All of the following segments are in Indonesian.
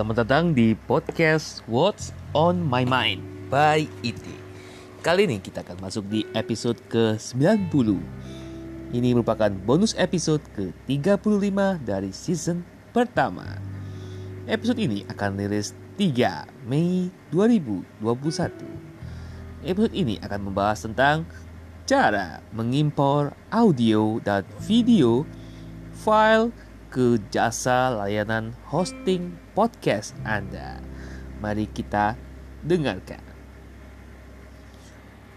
Selamat datang di podcast What's on My Mind by IT. Kali ini kita akan masuk di episode ke-90. Ini merupakan bonus episode ke-35 dari season pertama. Episode ini akan rilis 3 Mei 2021. Episode ini akan membahas tentang cara mengimpor audio dan video file ke jasa layanan hosting podcast Anda. Mari kita dengarkan.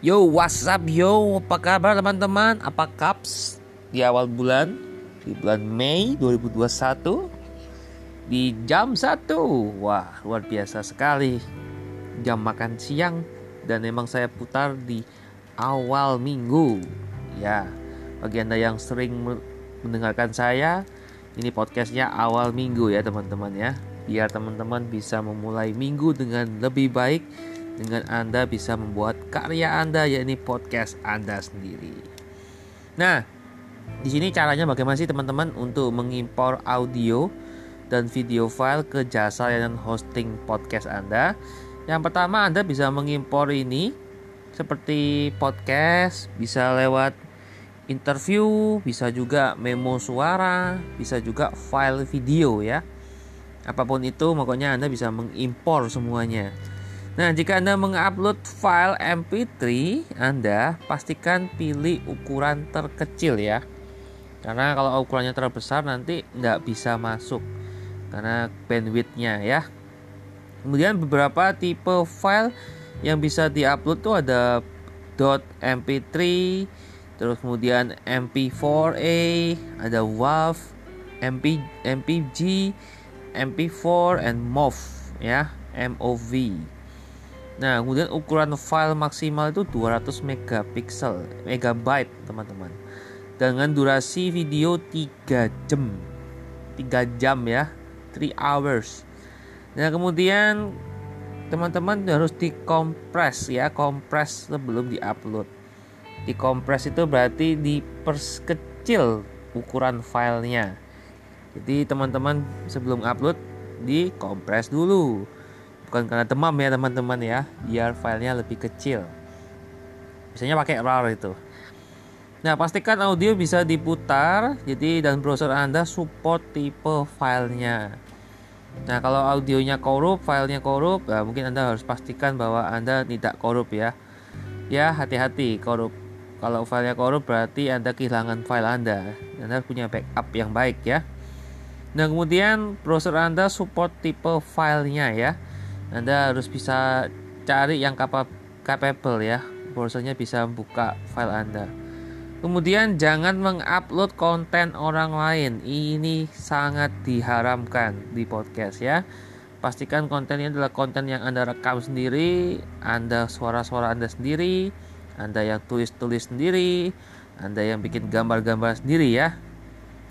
Yo, what's up yo? Apa kabar teman-teman? Apa kaps di awal bulan? Di bulan Mei 2021 di jam 1. Wah, luar biasa sekali. Jam makan siang dan memang saya putar di awal minggu. Ya, bagi Anda yang sering mendengarkan saya, ini podcastnya awal minggu ya teman-teman ya. Biar teman-teman bisa memulai minggu dengan lebih baik dengan Anda bisa membuat karya Anda yakni podcast Anda sendiri. Nah, di sini caranya bagaimana sih teman-teman untuk mengimpor audio dan video file ke jasa layanan hosting podcast Anda? Yang pertama Anda bisa mengimpor ini seperti podcast bisa lewat interview, bisa juga memo suara, bisa juga file video ya. Apa pun itu, pokoknya Anda bisa mengimpor semuanya. Nah, jika Anda mengupload file MP3, Anda pastikan pilih ukuran terkecil ya. Karena kalau ukurannya terlalu besar nanti nggak bisa masuk karena bandwidthnya ya. Kemudian beberapa tipe file yang bisa diupload tuh ada .mp3, terus kemudian MP4A ada WAV MP MPG MP4 and MOV ya. MOV nah kemudian ukuran file maksimal itu 200 megapiksel megabyte teman-teman. Dengan durasi video 3 jam 3 jam ya. 3 hours. Nah kemudian teman-teman harus dikompres ya. Kompres sebelum diupload dikompres itu berarti diperkecil ukuran filenya. Jadi teman-teman sebelum upload dikompres dulu. Bukan karena demam ya teman-teman ya. Biar filenya lebih kecil. Biasanya pakai RAR itu. Nah pastikan audio bisa diputar jadi dan browser anda support tipe filenya. Nah kalau audionya korup filenya korup nah mungkin anda harus pastikan bahwa anda tidak korup ya. Ya hati-hati korup kalau filenya korup berarti Anda kehilangan file Anda. Anda punya backup yang baik ya. Nah kemudian browser Anda support tipe filenya ya. Anda harus bisa cari yang capable ya. Browsernya bisa buka file Anda. Kemudian jangan mengupload konten orang lain. Ini sangat diharamkan di podcast ya. Pastikan kontennya adalah konten yang Anda rekam sendiri, Anda suara-suara Anda sendiri, anda yang tulis-tulis sendiri, Anda yang bikin gambar-gambar sendiri ya.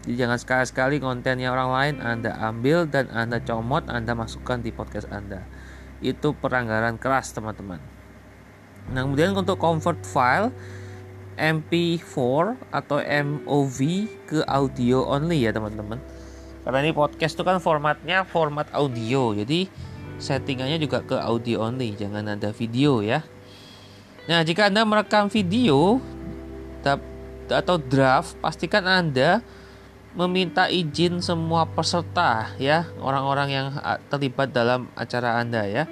Jadi jangan sekali-sekali kontennya orang lain Anda ambil dan Anda comot, Anda masukkan di podcast Anda. Itu pelanggaran keras teman-teman. Nah kemudian untuk convert file MP4 atau MOV ke audio only ya teman-teman. Karena ini podcast itu kan formatnya format audio, jadi settingannya juga ke audio only, jangan ada video ya. Nah, jika Anda merekam video atau draft, pastikan Anda meminta izin semua peserta ya, orang-orang yang terlibat dalam acara Anda ya.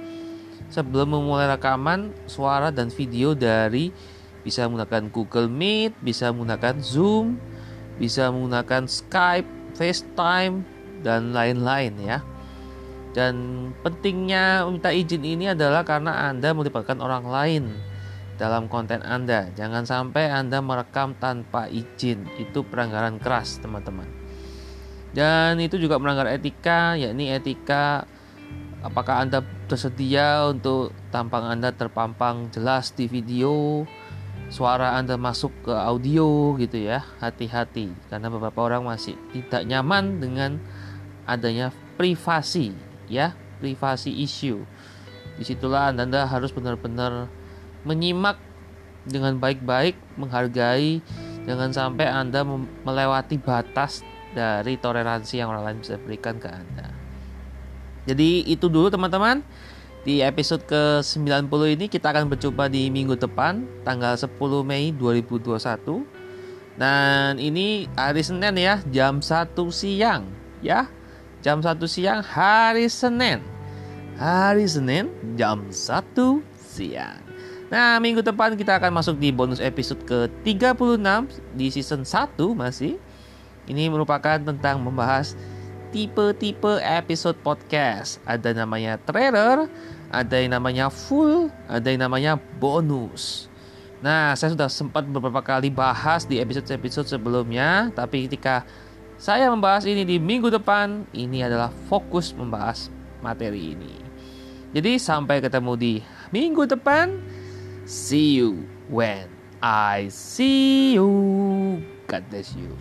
Sebelum memulai rekaman suara dan video dari bisa menggunakan Google Meet, bisa menggunakan Zoom, bisa menggunakan Skype, FaceTime dan lain-lain ya. Dan pentingnya meminta izin ini adalah karena Anda melibatkan orang lain dalam konten Anda. Jangan sampai Anda merekam tanpa izin. Itu pelanggaran keras, teman-teman. Dan itu juga melanggar etika, yakni etika apakah Anda tersedia untuk tampang Anda terpampang jelas di video, suara Anda masuk ke audio gitu ya. Hati-hati karena beberapa orang masih tidak nyaman dengan adanya privasi ya, privasi issue. Di situlah Anda harus benar-benar menyimak dengan baik-baik, menghargai, jangan sampai Anda melewati batas dari toleransi yang orang lain bisa berikan ke Anda. Jadi itu dulu teman-teman. Di episode ke-90 ini kita akan berjumpa di minggu depan tanggal 10 Mei 2021. Dan ini hari Senin ya, jam 1 siang ya. Jam 1 siang hari Senin. Hari Senin jam 1 siang. Nah, minggu depan kita akan masuk di bonus episode ke-36 di season 1 masih. Ini merupakan tentang membahas tipe-tipe episode podcast. Ada namanya trailer, ada yang namanya full, ada yang namanya bonus. Nah, saya sudah sempat beberapa kali bahas di episode-episode sebelumnya, tapi ketika saya membahas ini di minggu depan, ini adalah fokus membahas materi ini. Jadi sampai ketemu di minggu depan. See you when I see you. God bless you.